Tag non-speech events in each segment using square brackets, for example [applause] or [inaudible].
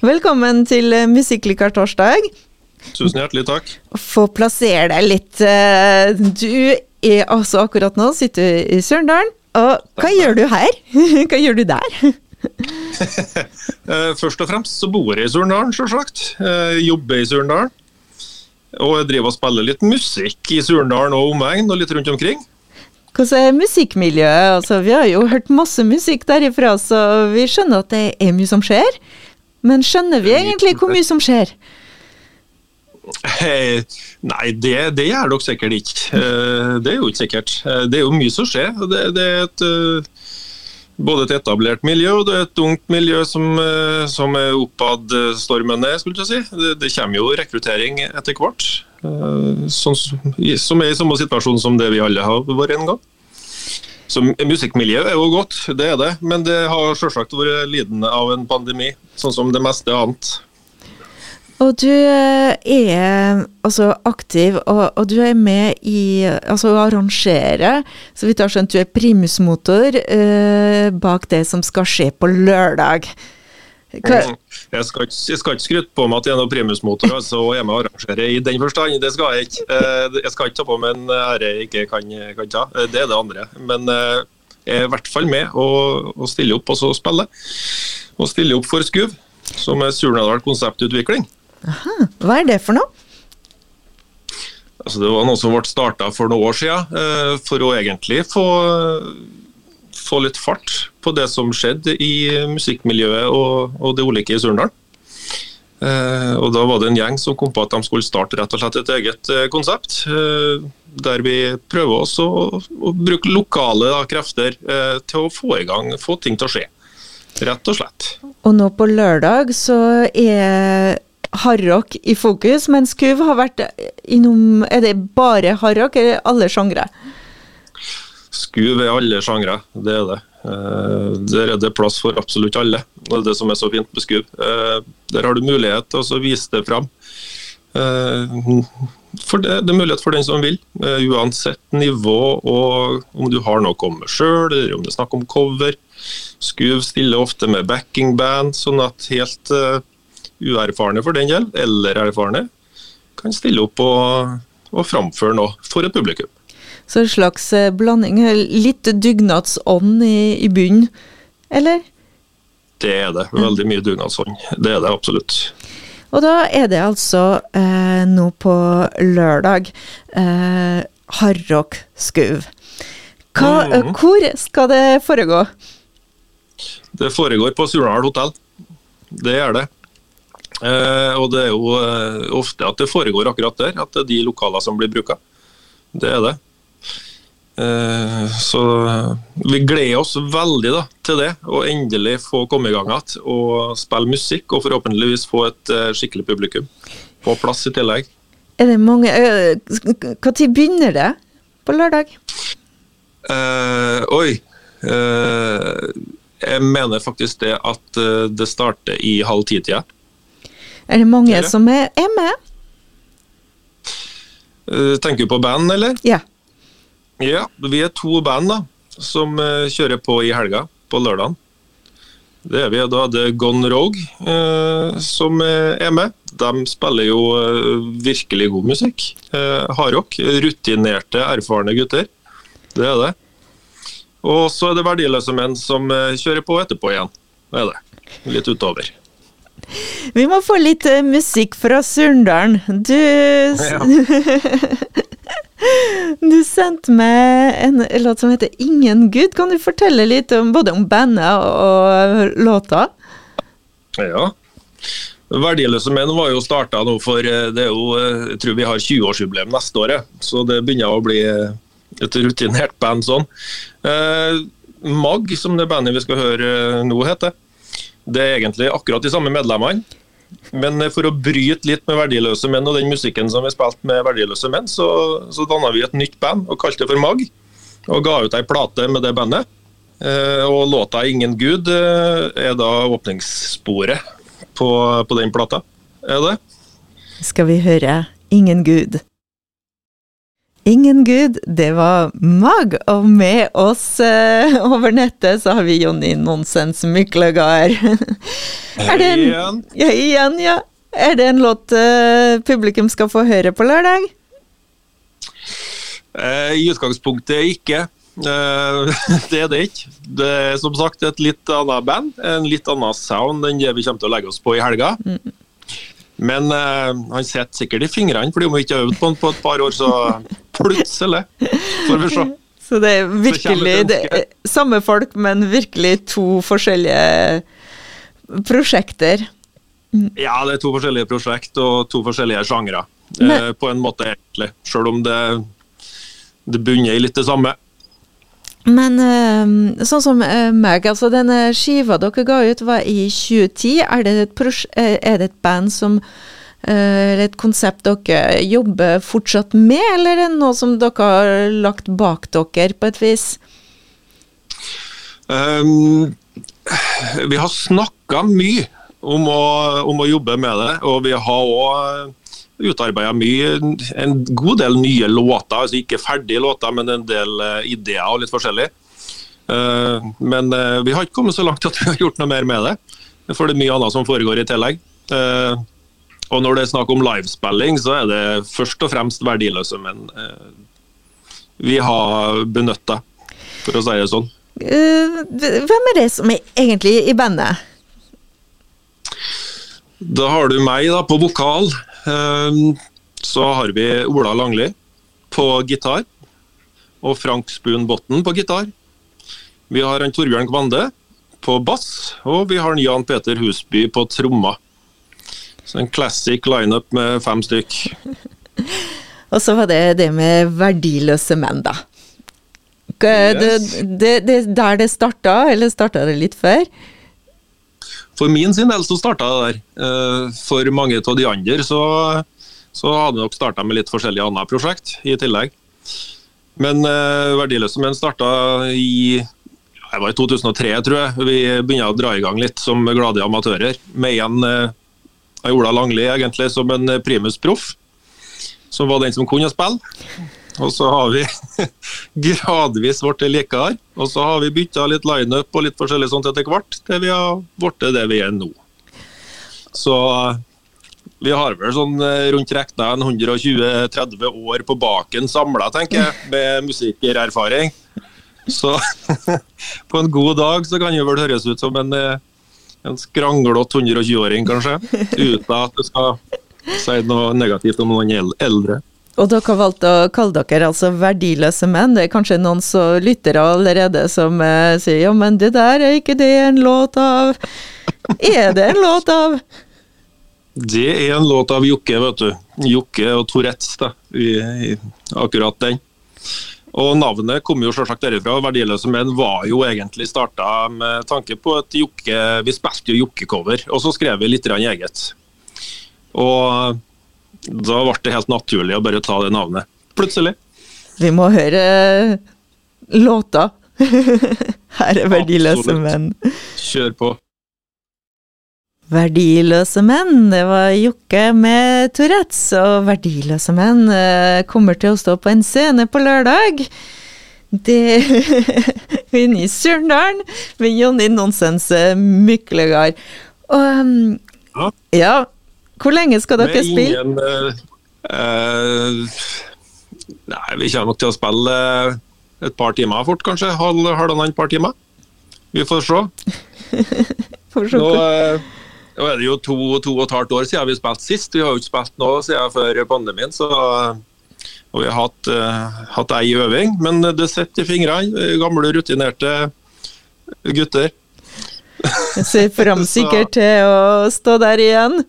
Velkommen til eh, Musikklikar torsdag. Tusen hjertelig takk. Få plassere deg litt. eh, Du er altså akkurat nå sitter i Sørendalen. Og hva gjør du her? [laughs] Hva gjør du der? [laughs] Eh, Først og fremst så bor jeg i Surndalen, selvsagt. Eh, Jobber i Surndalen. Og jeg driver og spiller litt musikk i Surndalen og omegn, og litt rundt omkring. Hvordan er musikkmiljøet? Altså, vi har jo hørt masse musikk derifra, så vi skjønner at det er mye som skjer. Men skjønner vi egentlig hvor mye som skjer? Nei, det, det gjør dere sikkert ikke. Eh, Det er jo ikke sikkert. Eh, Det er jo mye som skjer. Det, det er et, eh, både et etablert miljø og det er et ungt miljø som, som er oppadstormende. skulle jeg si. Det, det kommer jo rekruttering etter hvert. som- som er i samme situasjon som det vi alle har vært en gang. Så Musikkmiljøet er jo godt, det er det. Men det har selvsagt vært lidende av en pandemi, sånn som det meste annet. Og du eh, er altså aktiv, og, og du er med i altså å arrangere. Så vidt jeg har skjønt, du er primusmotor eh, bak det som skal skje på lørdag. Mm. Jeg skal, ikke, jeg skal ikke skryte på meg at det er noen primusmotor altså, og er med å arrangere i den forstand. Det skal jeg ikke. Eh, Jeg skal ikke ta på meg en ære jeg ikke kan, kan ta. Eh, Det er det andre. Men eh, jeg er i hvert fall med og, og stiller opp og så spille. Og stiller opp for SKUV, som er Surnadal konseptutvikling. hva er det for noe? Altså, det var noe som ble starta for noen år siden, for å egentlig få, få litt fart på det som skjedde i musikkmiljøet og, og det ulike i Surndal. Eh, og Da var det en gjeng som kom på at de skulle starte rett og slett et eget eh, konsept. eh, der vi prøver også å, å bruke lokale da, krefter eh, til å få i gang, få ting til å skje. Rett og slett. Og nå på lørdag så er hardrock i fokus, mens Kuv har vært innom Er det bare hardrock, eller alle sjangre? Skuv er alle sjangre, det er det. Eh, Der er det plass for absolutt alle. Det er det som er så fint med Skuv. Eh, Der har du mulighet til å vise det fram. Eh, For det, det er mulighet for den som vil, uansett nivå og om du har noe å komme med sjøl, eller om det er snakk om cover. Skuv stiller ofte med backingband, sånn at helt uerfarne for den del, eller erfarne, kan stille opp og, og framføre noe for et publikum. Så en slags eh, blanding, eh, litt dugnadsånd i, i bunnen, eller? Det er det. Veldig mye dugnadsånd. Det er det absolutt. Og da er det altså eh, nå på lørdag eh, hardrock skuv. Hva, eh. Hvor skal det foregå? Det foregår på Surnadal hotell. Det er det. Eh, og det er jo ofte at det foregår akkurat der, at det er de lokaler som blir bruka. Det er det. Eh, så vi gleder oss veldig da, til det, og endelig få komme i gang igjen og spille musikk. Og forhåpentligvis få et eh, skikkelig publikum på plass i tillegg. Er det mange Når begynner det på lørdag? Eh, oi. Eh, jeg mener faktisk det at eh, det starter i halv ti-tida. Er det mange Er det? som er, med? Tenker du på band, eller? Ja. Ja, vi er to band da, som eh, kjører på i helga, på lørdagen. Det er vi. Da er det Gone Rogue eh, som eh, er med. De spiller jo eh, virkelig god musikk. Eh, Hardrock. Rutinerte, erfarne gutter. Det er det. Og så er det verdiløse menn som kjører på etterpå igjen. Det er det. Litt utover. Vi må få litt musikk fra Surndalen. Du [laughs] Du sendte meg en låt som heter 'Ingen Gud'. Kan du fortelle litt om både om bandet og låta? Ja. Verdiløse menn var jo starta nå for eh, det er jo, eh, Jeg tror vi har 20-årsjubileum neste år, så det begynner å bli eh, et rutinert band sånn. Eh, Mag, som det bandet vi skal høre nå heter, det er egentlig akkurat de samme medlemmene. Men eh, for å bryte litt med Verdiløse menn og den musikken som vi spilte med Verdiløse menn, så, så danna vi et nytt band og kalte det for Mag. Og ga ut ei plate med det bandet. Eh, og låta 'Ingen Gud' eh, er da åpningssporet på, på den plata. Er det? Skal vi høre 'Ingen Gud'? Ingen gud, det var Mag. Og med oss eh, over nettet så har vi Jonny Nonsens Myklegard. [laughs] Hei igjen. Ja, igjen, ja. Er det en låt eh, publikum skal få høre på lørdag? Eh, I utgangspunktet ikke. [laughs] det er det ikke. Det er som sagt et litt annet band, en litt annen sound enn det vi kommer til å legge oss på i helga. Mm. Men uh, han sitter sikkert i fingrene, fordi om vi ikke har øvd på han på et par år, så [laughs] plutselig får vi se. Så det er virkelig det er samme folk, men virkelig to forskjellige prosjekter. Mm. Ja, det er to forskjellige prosjekt og to forskjellige sjangre, uh, på en måte egentlig. Selv om det, det bunner i litt det samme. Men uh, sånn som uh, meg, altså denne skiva dere ga ut var i 2010. Er det et, eh, er det et band som Eller et konsept dere jobber fortsatt med, eller er det noe som dere har lagt bak dere på et vis? Um, vi har snakka mye om å, om å, jobbe med det, og vi har òg utarbeida mye, en god del nye låter. altså Ikke ferdige låter, men en del uh, ideer og litt forskjellig. Uh, men uh, vi har ikke kommet så langt at vi har gjort noe mer med det. For det er mye annet som foregår i tillegg. Og når det er snakk om livespilling, så er det først og fremst verdiløse menn vi har benytta, for å si det sånn. hvem er det som er egentlig i bandet? Da har du meg da på vokal. Ehm, så har vi Ola Langli på gitar. Og Frank Spoon Botten på gitar. Vi har en Torbjørn Kvande på bass, og vi har en Jan Peter Husby på tromma. Så en classic lineup med fem stykk. [laughs] og så var det det med verdiløse menn, da. Yes. Det, det, det, der det starta, eller starta det litt før? For min sin del så starta det der. Eh, for mange av de andre så, så hadde nok starta med litt forskjellige andre prosjekt i tillegg. Men uh, Verdiløse menn starta i det var i 2003, tror jeg. Vi begynte å dra i gang litt som glade amatører. Med en uh, Ola Langli egentlig som en primusproff, som var den som kunne spille. Og så har vi [laughs] gradvis blitt likere. Og så har vi bytta litt lineup og litt forskjellig sånt etter hvert, til vi har blitt det vi er nå. Så vi har vel sånn eh, rundt regna 120-30 år på baken samla, tenker jeg, med musikererfaring. Så [laughs] på en god dag så kan det vel høres ut som en, eh, en skranglete 120-åring, kanskje. Uten at du skal si noe negativt om noen eldre. Og dere har valgt å kalle dere altså verdiløse menn. Det er kanskje noen som lytter allerede som eh, sier ja, men det der er ikke det en låt av. Er det en låt av? Det er en låt av Jokke, vet du. Jokke og Tourettes, da. I, i, akkurat den. Og navnet kom jo selvsagt derifra. 'Verdiløse menn' var jo egentlig starta med tanke på et Jokke Vi spilte jo Jokke-cover, og så skrev vi litt eget. Og da ble det helt naturlig å bare ta det navnet. Plutselig. Vi må høre låta. [laughs] Her er verdiløse menn. Kjør på. Verdiløse menn, det var Jokke med Tourettes. Og Verdiløse menn eh, kommer til å stå på en scene på lørdag. Det [laughs] Inne i Surndalen med Jonny Nonsens eh, Myklegard. Og ja. ja hvor lenge skal dere spille? Ingen, uh, nei, vi kommer nok til å spille et par timer fort, kanskje. Halv, halvannen par timer. Vi får se. [laughs] får se. Nå, uh, nå er det jo to, to og et halvt år siden vi spilte sist. Vi har jo ikke spilt nå siden før pandemien. så og vi har hatt, uh, hatt ei øving, men det sitter i fingrene. Gamle, rutinerte gutter. Jeg ser fram [laughs] sikkert til å stå der igjen.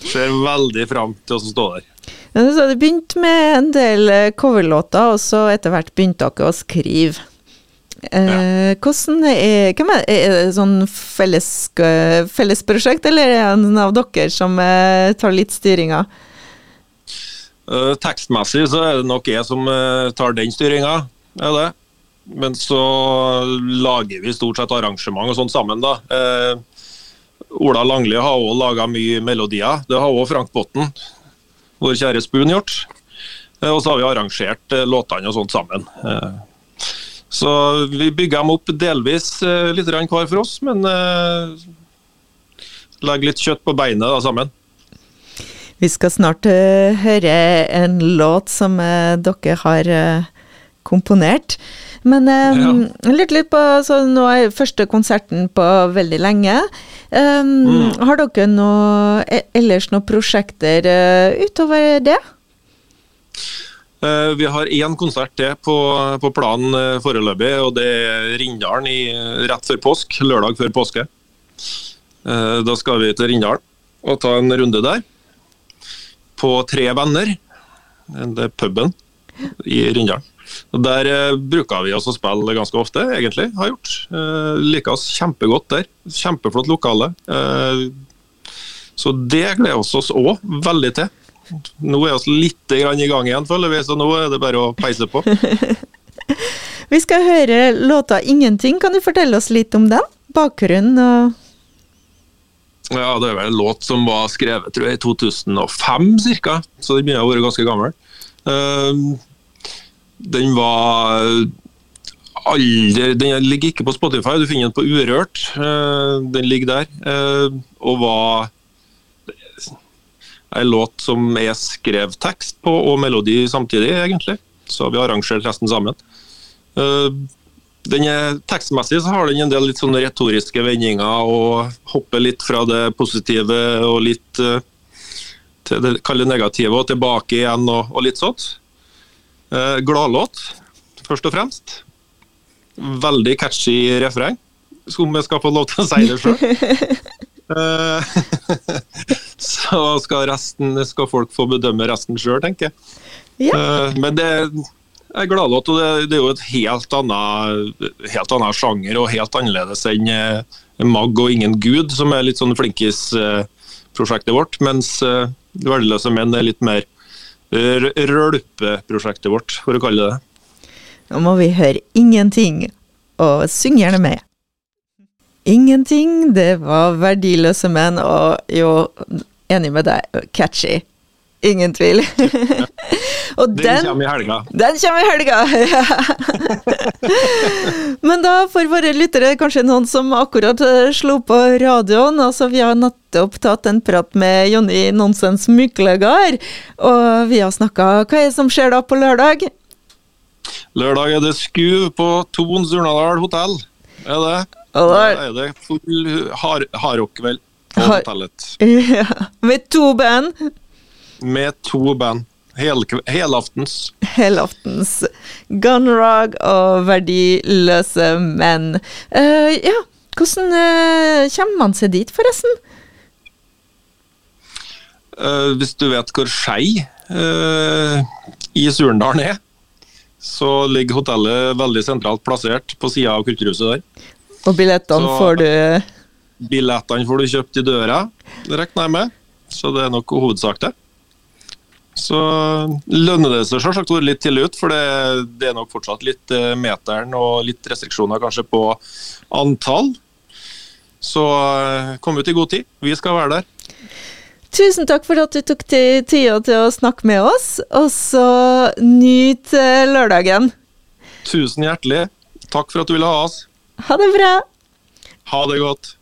Ser veldig fram til å stå der. Ja, så det begynte med en del eh, coverlåter, og så etter hvert begynte dere å skrive. Eh, hvordan er, hvem er, er det sånn felles, fellesprosjekt, eller er det en av dere som eh, tar litt styringa? Eh, tekstmessig så er det nok jeg som uh, tar den styringa. Er det. Men så lager vi stort sett arrangement og sånt sammen, da. Eh, Ola Langli har òg laga mye melodier. Det har òg Frank Botten, vår kjære Spoon, gjort. Og så har vi arrangert låtene og sånt sammen. Så vi bygger dem opp delvis litt hver for oss, men legger litt kjøtt på beinet da, sammen. Vi skal snart uh, høre en låt som uh, dere har uh, komponert. Men um, ja. litt, litt på, så nå er første konserten på veldig lenge. Um, mm. Har dere noe, e, ellers noen prosjekter utover det? Vi har én konsert til på, på planen foreløpig, og det er Rindalen i, rett før påsk. Lørdag før påske. Da skal vi til Rindalen og ta en runde der på Tre venner, det er puben i Rindalen. Der eh, bruker vi oss å spille ganske ofte, egentlig. Har gjort. Eh, liker oss kjempegodt der. Kjempeflott lokale. Eh, så det gleder vi oss òg veldig til. Nå er vi litt i gang igjen, føler vi, så nå er det bare å peise på. [laughs] vi skal høre låta 'Ingenting'. Kan du fortelle oss litt om den? Bakgrunnen og ja, Det er vel en låt som var skrevet tror jeg, i 2005 ca., så den begynner å være ganske gammel. Uh, den var aldri Den ligger ikke på Spotify, du finner den på Urørt. Uh, den ligger der. Uh, og var en låt som er skrevet tekst på og melodi samtidig, egentlig. Så vi arrangerte resten sammen. Uh, er, tekstmessig så har den en del litt sånne retoriske vendinger og hopper litt fra det positive og litt uh, til det kalde negative og tilbake igjen og, og litt sånt. Uh, Gladlåt, først og fremst. Veldig catchy refreng, om jeg skal få lov til å si det sjøl. [laughs] Eh, [laughs] så skal, resten, skal folk få bedømme resten sjøl, tenker jeg. Ja. Uh, men det jeg er glad at det, det er jo et helt annet, helt annet sjanger og helt annerledes enn Magg Mag og Ingen Gud, som er litt sånn flinkis-prosjektet vårt. Mens eh, Verdiløse menn er litt mer rølpeprosjektet vårt, for å kalle det det. Nå må vi høre ingenting, og syng gjerne med. Ingenting, det var verdiløse menn, og jo, enig med deg, catchy. Ingen tvil. [laughs] Og den, den kommer i helga. Den kommer i helga! [laughs] Men da for våre lyttere, kanskje noen som akkurat eh, slo på radioen. altså Vi har nettopp tatt en prat med Jonny Nonsens Myklegard, og vi har snakka Hva er det som skjer da på lørdag? Lørdag er det Skuv på Tons Urnadal hotell. Er det? Da er det full hardrock-kveld på har, hotellet. [laughs] Ja, med to band? Med to band. Hel, helaftens. Helaftens. Gunrag og verdiløse menn. Uh, ja, hvordan uh, kommer man seg dit, forresten? Uh, hvis du vet hvor Skei i Surendalen er, så ligger hotellet veldig sentralt plassert på sida av kulturhuset der. Og billettene får du Billettene får du kjøpt i døra, regner jeg med. Så det er nok hovedsak det. Så lønner det seg selvsagt å være litt tidlig ut, for det, det, er nok fortsatt litt eh, meteren og litt restriksjoner kanskje på antall. Så eh, kom ut i god tid. Vi skal være der. Tusen takk for at du tok tida til å snakke med oss, og så nyt eh, lørdagen. Tusen hjertelig. Takk for at du ville ha oss. Ha det bra. Ha det godt.